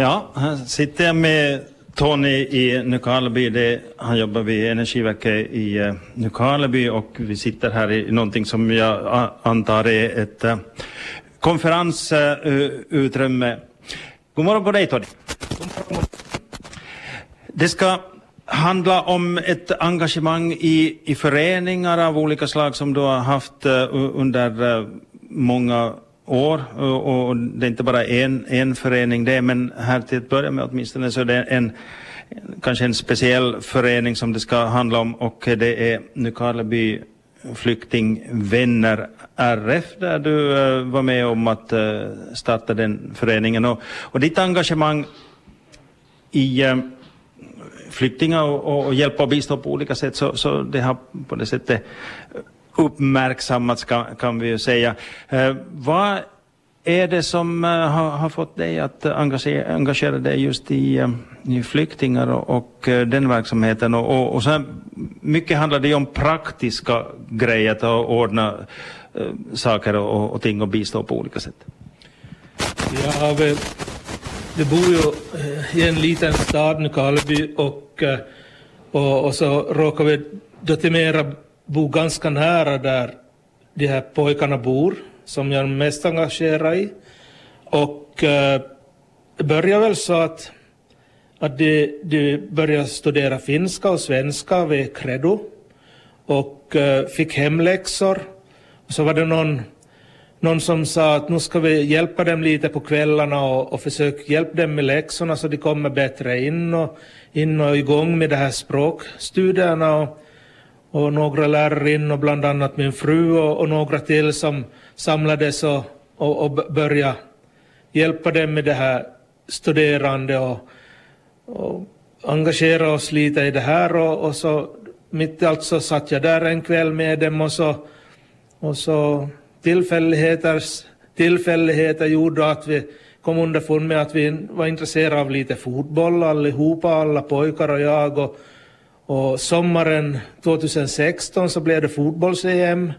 Ja, här sitter jag med Tony i Nykarleby. Det, han jobbar vid Energiverket i eh, Nykarleby och vi sitter här i någonting som jag antar är ett eh, konferensutrymme. God morgon på dig Tony. Det ska handla om ett engagemang i, i föreningar av olika slag som du har haft eh, under många år och, och, det är inte bara en, en förening det, men här till att börja med åtminstone så är det en, kanske en speciell förening som det ska handla om och det är Nykarleby flyktingvänner RF där du eh, var med om att eh, starta den föreningen. Och, och ditt engagemang i eh, flyktingar och, och hjälpa och bistå på olika sätt så, så det har på det sättet uppmärksammats kan, kan vi ju säga. Eh, vad är det som eh, har, har, fått dig att engagera, engagera dig just i, eh, i flyktingar och, och eh, den verksamheten? Och, och, och sen, mycket handlar det ju om praktiska grejer, att ordna eh, saker och, och ting och bistå på olika sätt. Ja, vi, vi bor ju eh, i en liten stad, Nykarleby, och, eh, och, och så råkar vi då bor ganska nära där de här pojkarna bor, som jag är mest engagerad i. Och eh, började väl så att, att de, de började studera finska och svenska vid Credo och eh, fick hemläxor. Och så var det någon, någon som sa att nu ska vi hjälpa dem lite på kvällarna och, och försöka hjälpa dem med läxorna så de kommer bättre in och, in och igång med de här språkstudierna. Och, och några lärarinnor, bland annat min fru och, och några till som samlades och, och, och började hjälpa dem med det här studerande och, och engagera oss lite i det här. Och, och så mitt i allt så satt jag där en kväll med dem och så, och så tillfälligheter, tillfälligheter gjorde att vi kom underfund med att vi var intresserade av lite fotboll allihopa, alla pojkar och jag och, och sommaren 2016 så blev det fotbolls-EM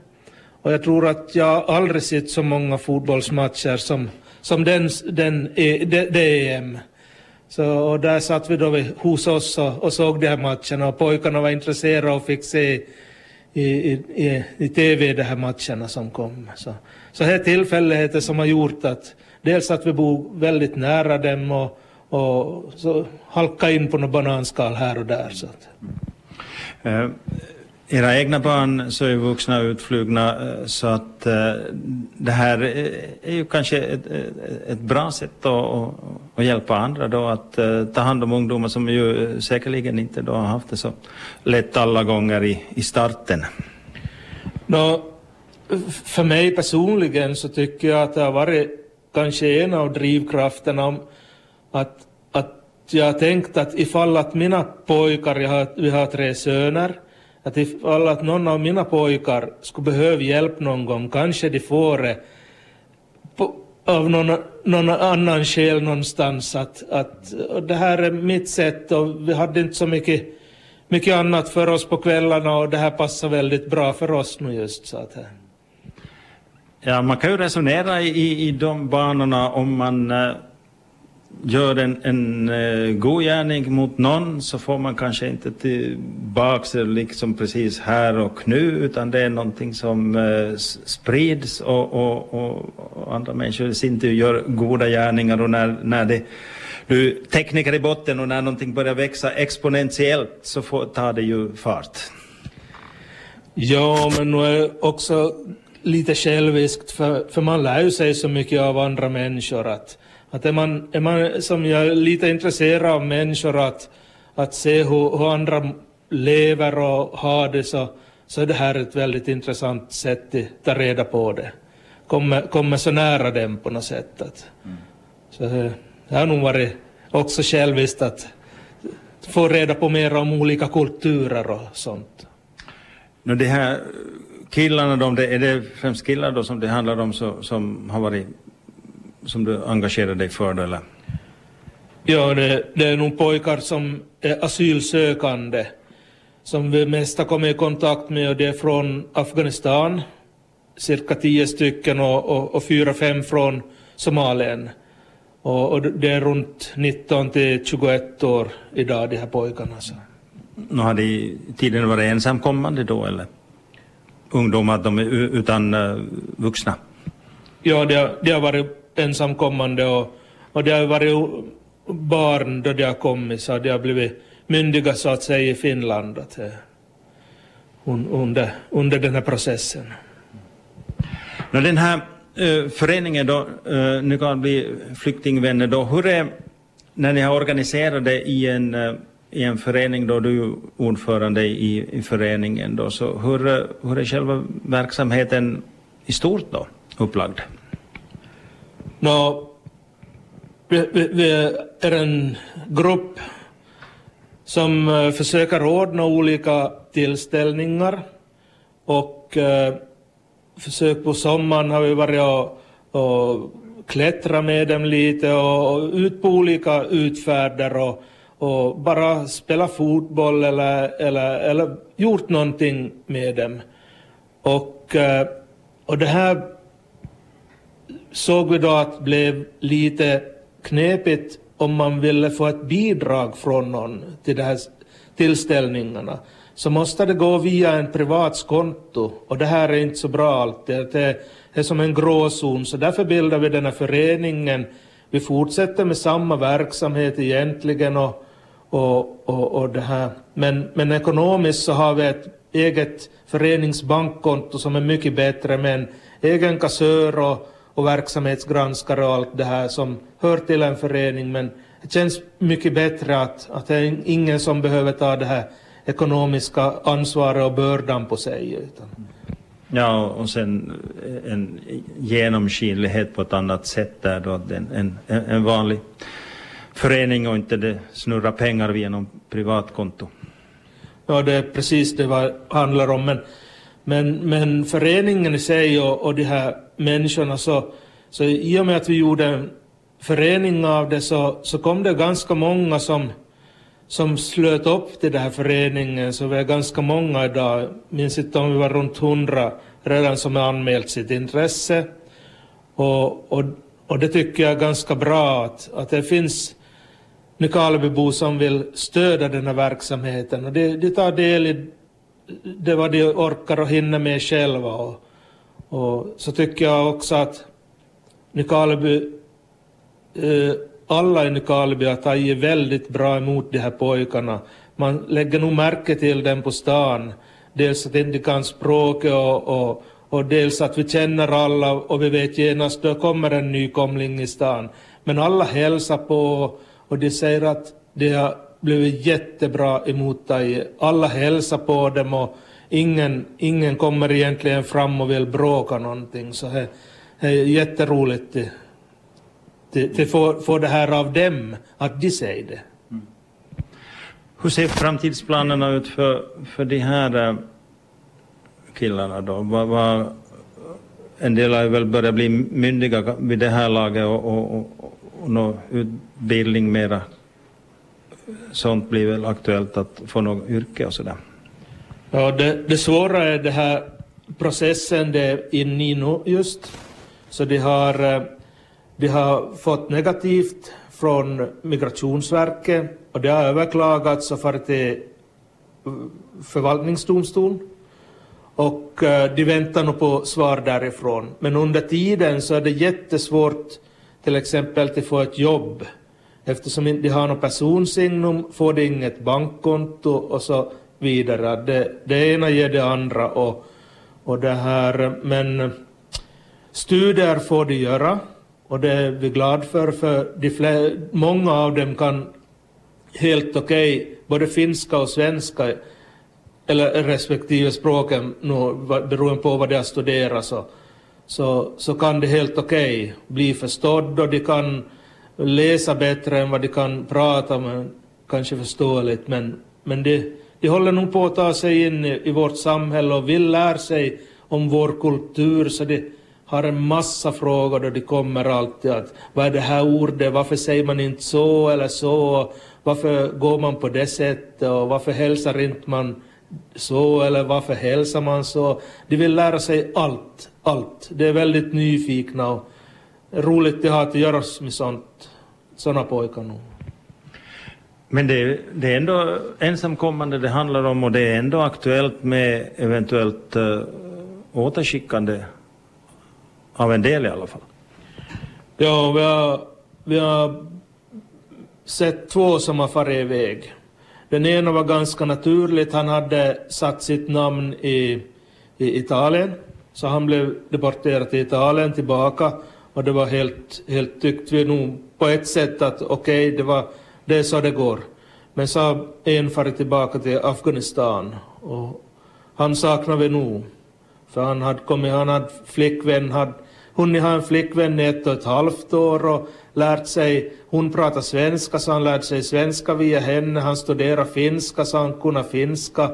och jag tror att jag aldrig sett så många fotbollsmatcher som, som den, den, e, det, det EM. Så, och där satt vi då hos oss och, och såg de här matcherna och pojkarna var intresserade och fick se i, i, i, i tv de här matcherna som kom. Så, så här tillfälligheter som har gjort att dels att vi bor väldigt nära dem och, och så halka in på något bananskal här och där. Så att. Uh, era egna barn så är vuxna utflugna uh, så att uh, det här är ju kanske ett, ett bra sätt att, att hjälpa andra då att ta hand om ungdomar som ju säkerligen inte då har haft det så lätt alla gånger i, i starten. No, för mig personligen så tycker jag att det har varit kanske en av drivkrafterna att jag har tänkt att ifall att mina pojkar, jag har, vi har tre söner, att ifall att någon av mina pojkar skulle behöva hjälp någon gång, kanske de får det på, av någon, någon annan skäl någonstans. Att, att det här är mitt sätt och vi hade inte så mycket, mycket annat för oss på kvällarna och det här passar väldigt bra för oss nu just. Så att, Ja, man kan ju resonera i, i de banorna om man eh, gör en, en uh, god gärning mot någon så får man kanske inte tillbaks det liksom precis här och nu utan det är någonting som uh, sprids och, och, och, och, andra människor i sin tur gör goda gärningar och när, när det du tekniker i botten och när någonting börjar växa exponentiellt så får, tar det ju fart. Ja, men nu är också lite själviskt för, för man lär ju sig så mycket av andra människor att att är man, är man som jag är lite intresserad av människor att, att se hur, hur andra lever och har det så, så är det här ett väldigt intressant sätt att ta reda på det. Kommer, kommer så nära dem på något sätt. Att, mm. Så det har nog varit också själviskt att få reda på mer om olika kulturer och sånt. No, det här killarna, de, det, är det främst killar då som det handlar om så, som har varit som du engagerar dig för? Då, eller? Ja, det, det är nog pojkar som är asylsökande som vi mest har kommit i kontakt med och det är från Afghanistan, cirka tio stycken och, och, och fyra, fem från Somalien. och, och det är runt 19 till 21 år idag, de här pojkarna. Så. Nu har de tiden varit ensamkommande då eller? Ungdomar de är utan uh, vuxna? Ja, de har, de har varit ensamkommande och, och det har varit barn då de har kommit så de har blivit myndiga så att säga i Finland att, eh, under, under den här processen. Nå, den här uh, föreningen då, uh, nu kan bli flyktingvänner då, hur är, när ni har organiserat det i en, uh, i en förening då, du är ordförande i, i föreningen då, så hur, hur är själva verksamheten i stort då upplagd? Nå, vi, vi, vi är en grupp som eh, försöker ordna olika tillställningar och eh, försök på sommaren har vi varit och, och klättra med dem lite och, och ut på olika utfärder och, och bara spela fotboll eller, eller, eller gjort någonting med dem. Och, eh, och det här såg vi då att blev lite knepigt om man ville få ett bidrag från någon till de här tillställningarna så måste det gå via en privats konto och det här är inte så bra alltid. Det är som en gråzon så därför bildar vi den här föreningen. Vi fortsätter med samma verksamhet egentligen och, och, och, och det här. Men, men ekonomiskt så har vi ett eget föreningsbankkonto som är mycket bättre med en egen kassör och, och verksamhetsgranskare och allt det här som hör till en förening men det känns mycket bättre att, att det är ingen som behöver ta det här ekonomiska ansvaret och bördan på sig. Utan. Ja, och sen en genomskinlighet på ett annat sätt där då, en, en, en vanlig förening och inte det snurrar pengar via någon privatkonto. Ja, det är precis det vad handlar om. Men, men, men föreningen i sig och, och de här människorna, så, så i och med att vi gjorde en förening av det så, så kom det ganska många som som slöt upp till den här föreningen, så vi är ganska många idag. Minns inte om vi var runt hundra redan som har anmält sitt intresse. Och, och, och det tycker jag är ganska bra att, att det finns Nykarlebybor som vill stödja den här verksamheten och de, de tar del i det vad de orkar och hinner med själva. Och, och så tycker jag också att Nykarleby eh, alla i Nykarleby har tagit väldigt bra emot de här pojkarna. Man lägger nog märke till dem på stan. Dels att de inte kan språket och, och, och dels att vi känner alla och vi vet genast då kommer en nykomling i stan. Men alla hälsar på och de säger att det har blivit jättebra emot dig. Alla hälsar på dem och ingen, ingen kommer egentligen fram och vill bråka någonting. Så det är jätteroligt att få, få det här av dem, att de säger det. Mm. Hur ser framtidsplanerna ut för, för de här eh, killarna då? Var, var, en del har väl börjat bli myndiga vid det här laget och, och, och, och nå utbildning mera. Sånt blir väl aktuellt att få något yrke och sådär. Ja, det, det svåra är den här processen det är inne i nu just. Så de har eh, de har fått negativt från Migrationsverket och det har överklagats och farit till eh, förvaltningsdomstol. Och eh, de väntar nu på svar därifrån. Men under tiden så är det jättesvårt till exempel att få ett jobb. Eftersom de inte har något personsignum får de inget bankkonto och så vidare. Det, det ena ger det andra. Och, och det här, men studier får de göra och det är vi glada för, för de fler, många av dem kan helt okej okay, både finska och svenska, eller respektive språken, nu, beroende på vad de har studerat, så, så, så kan det helt okej okay bli förstådd och de kan läsa bättre än vad de kan prata, men kanske förståeligt, men, men de, de håller nog på att ta sig in i, i vårt samhälle och vill lära sig om vår kultur, så de, har en massa frågor och de kommer alltid att vad är det här ordet, varför säger man inte så eller så, varför går man på det sättet och varför hälsar inte man så eller varför hälsar man så. De vill lära sig allt, allt. De är väldigt nyfikna och, roligt det har att göra med sånt, sådana pojkar nu. Men det, det är ändå ensamkommande det handlar om och det är ändå aktuellt med eventuellt uh, återskickande av en del i alla fall. Ja, vi har, vi har sett två som har farit iväg. Den ena var ganska naturligt, han hade satt sitt namn i, i Italien, så han blev deporterad till Italien tillbaka och det var helt, helt tyckte vi nog på ett sätt att okej, okay, det, var, det är så det går. Men så har en farit tillbaka till Afghanistan och han saknar vi nog. För han hade kommit, han hade flickvän, hade hunnit ha en flickvän i ett och ett halvt år och lärt sig, hon pratar svenska så han lärde sig svenska via henne, han studerar finska så han kunde finska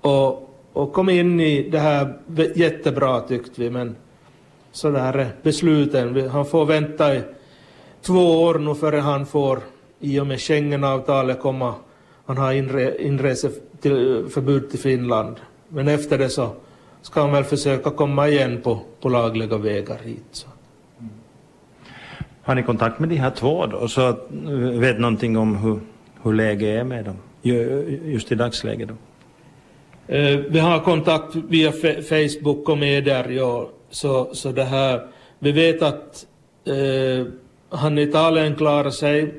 och, och kom in i det här jättebra tyckte vi men så där är besluten, han får vänta i två år nu före han får i och med Schengenavtalet komma, han har inre, inreseförbud till Finland men efter det så ska han väl försöka komma igen på, på lagliga vägar hit. Så. Har ni kontakt med de här två då, så att, vet någonting om hur, hur läget är med dem, just i dagsläget? Då? Eh, vi har kontakt via Facebook och medier, ja, så, så det här, vi vet att eh, han i Italien klarar sig,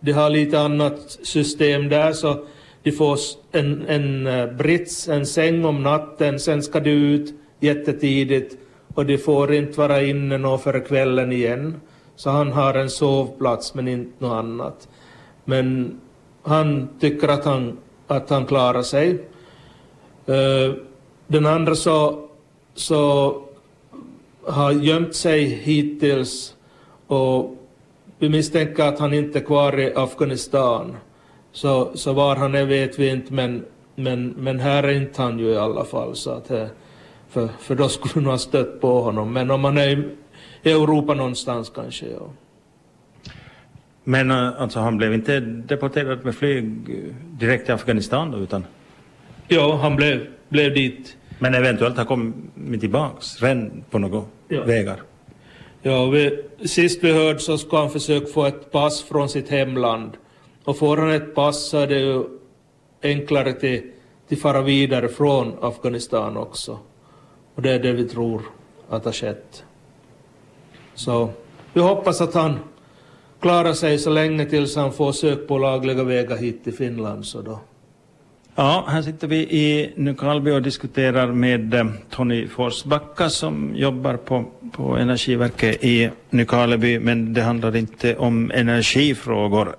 de har lite annat system där, så de får en, en eh, brits, en säng om natten, sen ska de ut jättetidigt och de får inte vara inne nå för kvällen igen. Så han har en sovplats men inte något annat. Men han tycker att han, att han klarar sig. Uh, den andra så, så har gömt sig hittills och vi misstänker att han inte är kvar i Afghanistan. Så, så var han är vet vi inte, men, men, men här är inte han ju i alla fall. Så att, eh, för, för då skulle nog ha stött på honom. Men om han är i, i Europa någonstans kanske, ja. Men eh, alltså han blev inte deporterad med flyg eh, direkt till Afghanistan då, utan? Ja, han blev, blev dit. Men eventuellt har kommit tillbaks, redan på några ja. vägar? Ja, vi, sist vi hörde så ska han försöka få ett pass från sitt hemland. Och får han ett pass så är det ju enklare till, till fara vidare från Afghanistan också. Och det är det vi tror att har skett. Så vi hoppas att han klarar sig så länge tills han får sök på lagliga vägar hit till Finland. Så då Ja, här sitter vi i Nykarleby och diskuterar med eh, Tony Forsbacka som jobbar på, på Energiverket i Nykarleby. Men det handlar inte om energifrågor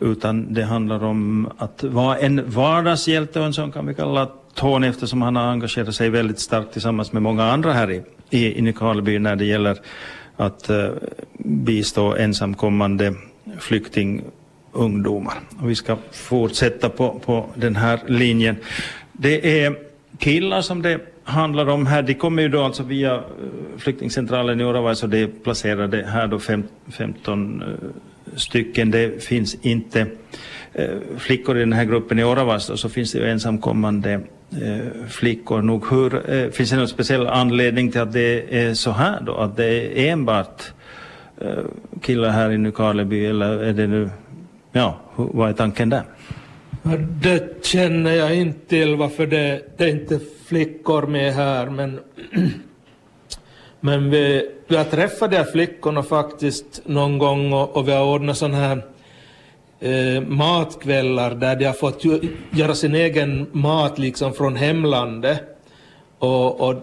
utan det handlar om att vara en vardagshjälte och en sån kan vi kalla Tony eftersom han har engagerat sig väldigt starkt tillsammans med många andra här i, i, i Nykarleby när det gäller att uh, bistå ensamkommande flykting ungdomar. Och vi ska fortsätta på, på den här linjen. Det är killar som det handlar om här. De kommer ju då alltså via eh, flyktingcentralen i Oravais och det är placerade här då 15 eh, stycken. Det finns inte eh, flickor i den här gruppen i Oravais och så finns det ju ensamkommande flickor nog. Hur, finns det någon speciell anledning till att det är så här då? Att det är enbart killar här i Nykarleby eller är det nu Ja, vad är tanken där? Det känner jag inte till varför det, det är inte flickor med här men, men vi, vi har träffat de här flickorna faktiskt någon gång och, och vi har ordnat sådana här eh, matkvällar där de har fått göra sin egen mat liksom från hemlandet. Och, och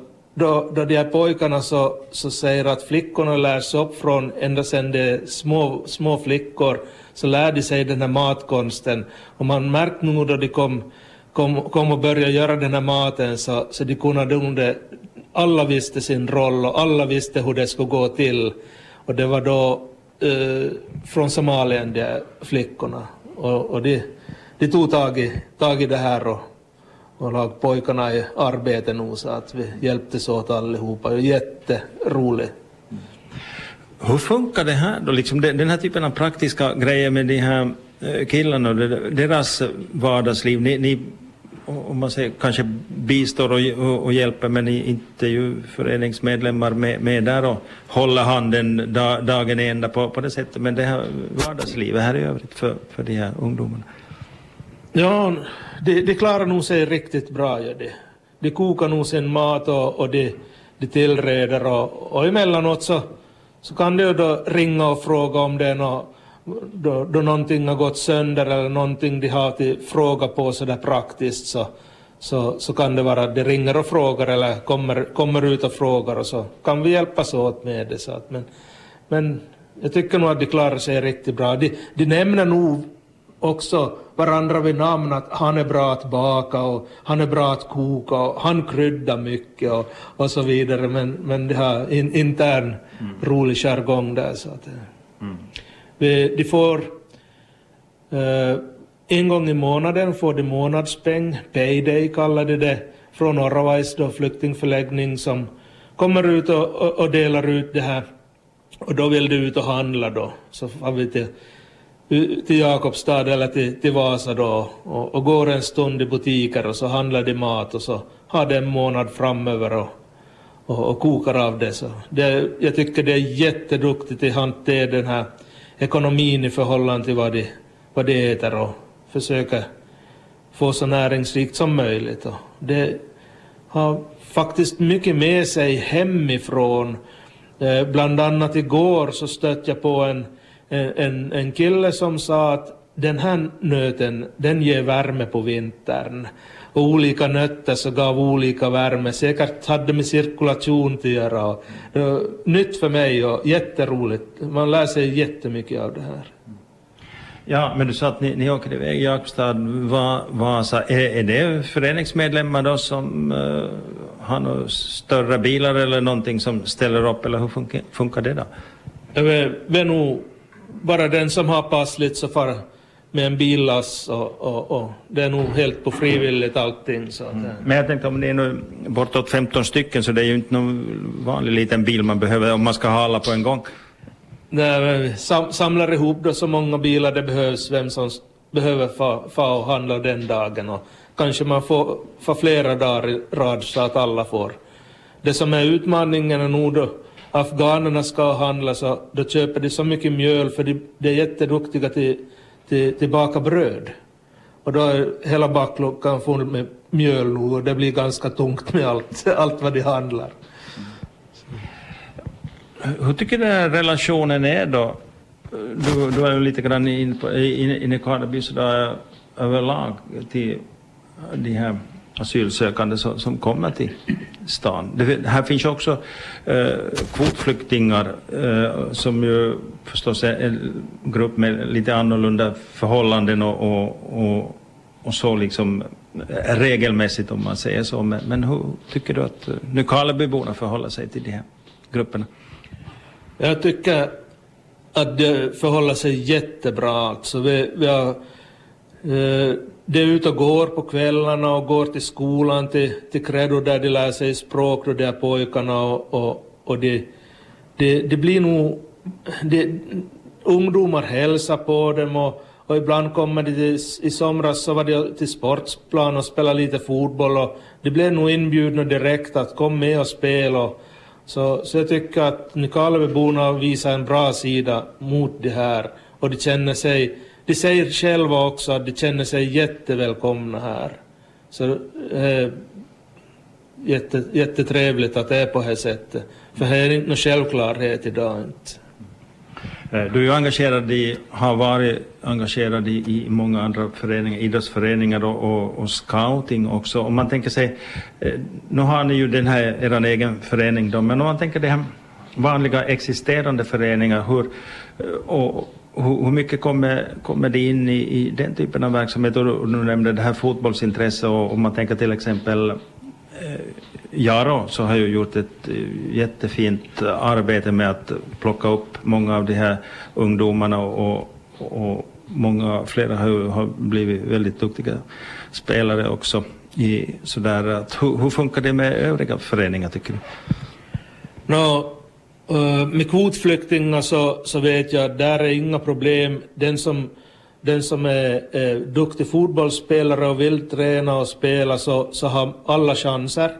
då, då de här pojkarna så, så säger att flickorna lärs upp från ända sedan de är små, små flickor så lär de sig den här matkonsten. Och man märkte nog då de kom, kom, kom och började göra den här maten så, så de kunde, alla visste sin roll och alla visste hur det skulle gå till. Och det var då eh, från Somalien, de flickorna. Och, och de, de tog tag i, tag i det här och, och lag pojkarna i arbete nu så att vi hjälptes åt allihopa. Jätteroligt. Hur funkar det här då, liksom den här typen av praktiska grejer med de här eh, killarna och deras vardagsliv? Ni, ni om man säger, kanske bistår och, och, och hjälper men ni inte ju föreningsmedlemmar med, med där och håller handen da, dagen ända på, på det sättet. Men det här vardagslivet här i övrigt för, för de här ungdomarna. Ja, det, det klarar nog sig riktigt bra. Ja, det. De kokar nog sin mat och, och de, de tillreder och, och emellanåt så, så kan de då ringa och fråga om det är något då, då någonting har gått sönder eller någonting de har till fråga på sådär praktiskt så, så, så kan det vara att de ringer och frågar eller kommer, kommer ut och frågar och så kan vi hjälpas åt med det. Så att, men, men jag tycker nog att de klarar sig riktigt bra. De, de nämner nog också varandra vid namn att han är bra att baka och han är bra att koka och han kryddar mycket och, och så vidare men, men det har in, intern mm. rolig jargong där. Så att, mm. De får eh, en gång i månaden får de månadspeng, payday kallar de det, från Oravais då flyktingförläggning som kommer ut och, och, och, delar ut det här. Och då vill de ut och handla då. Så får vi till, till Jakobstad eller till, till Vasa då och, och går en stund i butiker och så handlar de mat och så har de en månad framöver och, och, och kokar av det. Så det, jag tycker det är jätteduktigt att hantera den här ekonomin i förhållande till vad de, vad de äter och försöka få så näringsrikt som möjligt. Och det har faktiskt mycket med sig hemifrån. Eh, bland annat igår så stötte jag på en, en, en kille som sa att den här nöten, den ger värme på vintern och olika nötter så gav olika värme. Säkert hade med cirkulation att göra. Och, nytt för mig och jätteroligt. Man lär sig jättemycket av det här. Ja, men du sa att ni, ni åker iväg Jakobstad, Va, Vasa. Är, är det föreningsmedlemmar då som uh, har några större bilar eller någonting som ställer upp eller hur funkar, funkar det då? Det är nog bara den som har passligt så far med en billass och, och, och, det är nog helt på frivilligt allting. Så mm. Men jag tänkte om ni är nu bortåt 15 stycken så det är ju inte någon vanlig liten bil man behöver om man ska ha alla på en gång. Nej, sam, samlar ihop då så många bilar det behövs, vem som behöver få och handla den dagen och kanske man får, får flera dagar i rad så att alla får. Det som är utmaningen är nog då afghanerna ska handla så då köper de så mycket mjöl för de, de är jätteduktiga till till, till baka bröd. Och då är hela bakluckan full med mjöl nu och det blir ganska tungt med allt, allt vad de handlar. Hur tycker du här relationen är då? Du, du är ju lite grann inne in, in, i Karleby sådär överlag till de här asylsökande som, som kommer till stan. Det, här finns ju också eh, kvotflyktingar eh, som ju förstås är en grupp med lite annorlunda förhållanden och, och, och, och så liksom eh, regelmässigt om man säger så. Men, men hur tycker du att eh, Nykarlebyborna förhåller sig till de här grupperna? Jag tycker att det förhåller sig jättebra. Alltså vi, vi har eh, de är ute och går på kvällarna och går till skolan, till, till Credo där de lär sig språk, då de är pojkarna och, och, och det, de, de blir nog... De, ungdomar hälsar på dem och, och ibland kommer de till, i somras så var de till sportsplan och spelade lite fotboll och de blev nog inbjudna direkt att kom med och spela. Och, så, så jag tycker att Nykarlebyborna visar en bra sida mot det här och de känner sig de säger själva också att de känner sig jättevälkomna här. Så eh, jätte, jättetrevligt att det är på det här sättet. För det är inte någon självklarhet idag inte. Eh, du är ju engagerad i, har varit engagerad i, i många andra föreningar, idrottsföreningar och, och, och, scouting också. Om man tänker sig, eh, nu har ni ju den här, er egen förening då, men om man tänker de här vanliga existerande föreningar, hur, eh, och, hur, hur mycket kommer, kommer det in i, i den typen av verksamhet? Och du, du nämnde det här fotbollsintresse och om man tänker till exempel eh, Jaro så har ju gjort ett eh, jättefint arbete med att plocka upp många av de här ungdomarna och, och många flera har, har blivit väldigt duktiga spelare också. I, sådär, att, hur, hur funkar det med övriga föreningar tycker du? No, Uh, med kvotflyktingar så, så vet jag att där är inga problem. Den som den som är är duktig fotbollsspelare och vill träna och spela så, så har alla chanser.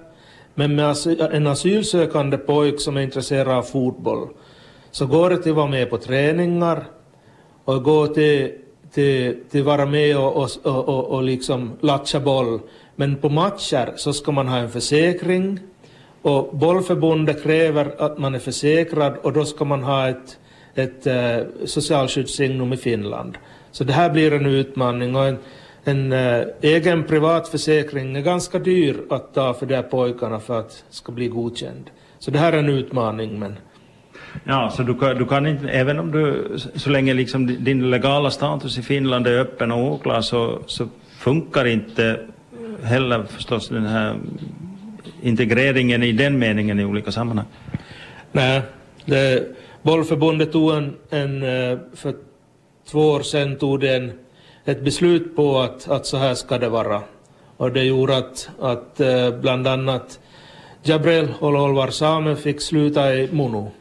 Men med en asylsökande pojk som är intresserad av fotboll så går det till att vara med på träningar och gå till, till, till vara med och, och, och, och liksom latcha boll. Men på matcher så ska man ha en försäkring och bollförbundet kräver att man är försäkrad och då ska man ha ett, ett eh, socialskyddssignum i Finland. Så det här blir en utmaning och en, en eh, egen privatförsäkring är ganska dyr att ta för de här pojkarna för att ska bli godkänd. Så det här är en utmaning men Ja, så du kan, du kan inte, även om du, så länge liksom din legala status i Finland är öppen och oklar så, så funkar inte heller förstås den här integreringen i den meningen i olika sammanhang. Nej, det, bollförbundet tog en, en, eh, för två år sedan tog den ett beslut på att, att så här ska det vara. Och det gjorde att, att eh, bland annat Jabrel Ololvar Same fick sluta i Mono.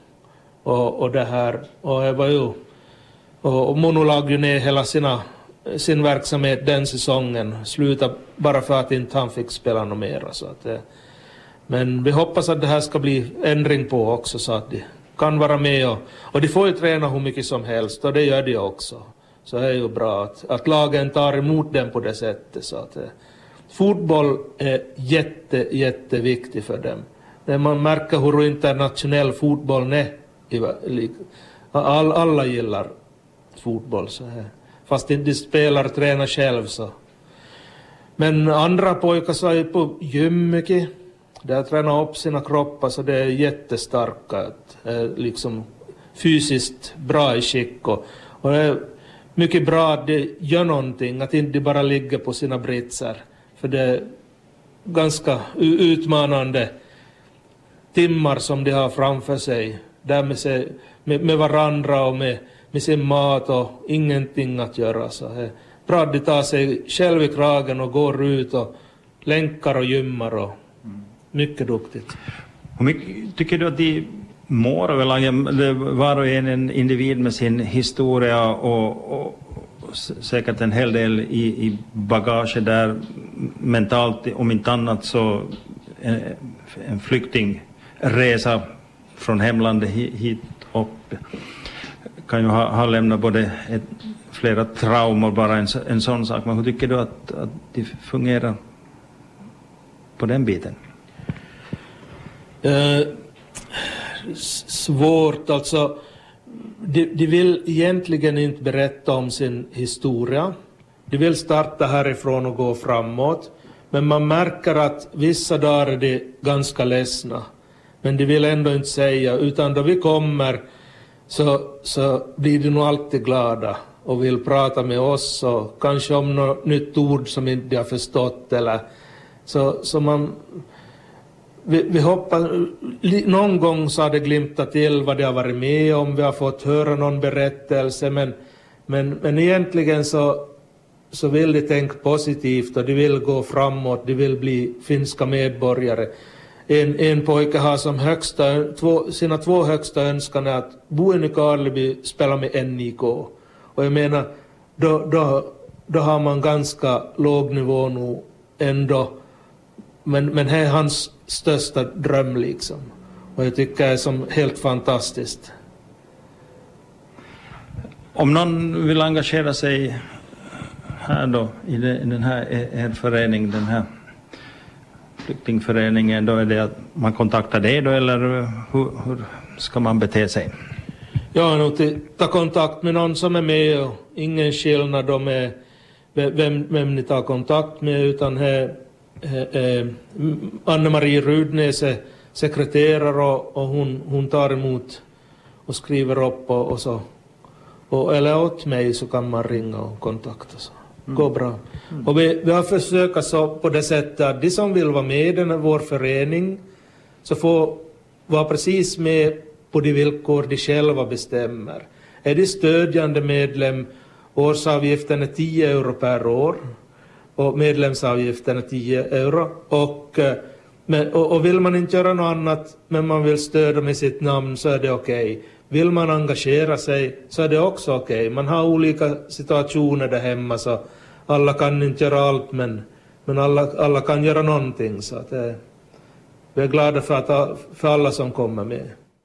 Och, och det här, och det var ju, och Mono lade ju ner hela sina, sin verksamhet den säsongen, slutade bara för att inte han fick spela något mera. Så att, men vi hoppas att det här ska bli ändring på också så att de kan vara med och, och de får ju träna hur mycket som helst och det gör de också. Så det är ju bra att, att lagen tar emot dem på det sättet. Så att, eh, fotboll är jätte, jätteviktig för dem. När man märker hur internationell fotbollen är All, alla gillar fotboll så här. Fast inte de spelar och tränar själv så. Men andra pojkar så är på gym mycket. Där tränar upp sina kroppar så det är jättestarka, liksom fysiskt bra i skick och, och det är mycket bra att de gör någonting, att inte bara ligger på sina britsar För det är ganska utmanande timmar som de har framför sig där med, sig, med, med varandra och med, med sin mat och ingenting att göra. Så det är Bra att de tar sig själv i kragen och går ut och länkar och gymmar och mycket duktigt. Hur mycket tycker du att de mår överlag? Var och en en individ med sin historia och, och, och säkert en hel del i, i bagage där mentalt, om inte annat så en, en flyktingresa från hemlandet hit upp kan ju ha, ha lämnat både ett, flera traumor bara en, en sån sak. Men hur tycker du att, att de fungerar på den biten? Eh, svårt, alltså. De, de vill egentligen inte berätta om sin historia. De vill starta härifrån och gå framåt. Men man märker att vissa dagar är de ganska ledsna. Men de vill ändå inte säga, utan då vi kommer så, så blir de nog alltid glada och vill prata med oss och kanske om något nytt ord som inte de har förstått eller så, så man vi, vi hoppas, någon gång så har det glimtat till vad de har varit med om, vi har fått höra någon berättelse men, men, men egentligen så, så vill de tänka positivt och de vill gå framåt, de vill bli finska medborgare en, en pojke har som högsta, två, sina två högsta önskan är att bo i Nykarleby, spela med NIK. Och jag menar, då, då, då har man ganska låg nivå nu ändå. Men, men det är hans största dröm liksom. Och jag tycker det är som helt fantastiskt. Om någon vill engagera sig här då i den här er förening, den här flyktingföreningen, då är det att man kontaktar dig då eller hur, hur ska man bete sig? Ja, nog ta kontakt med någon som är med och ingen skillnad om vem, vem ni tar kontakt med utan här, Anne-Marie Rudnäs är sekreterare och, och, hon, hon tar emot och skriver upp och, och så. Och, eller åt mig så kan man ringa och kontakta. Så går bra. Mm. Och vi, vi har försökt så på det sättet att de som vill vara med i den vår förening så får vara precis med på de villkor de själva bestämmer. Är de stödjande medlem, årsavgiften är 10 euro per år och medlemsavgiften är 10 euro. Och, eh, men, och, och vill man inte göra något annat men man vill stödja med sitt namn så är det okej. Okay. vill man engagera sig så är det också okej. Okay. Man har olika situationer där hemma så alla kan inte göra allt men, men alla, alla kan göra någonting. Så att, eh, vi är glada för, att, för alla som kommer med.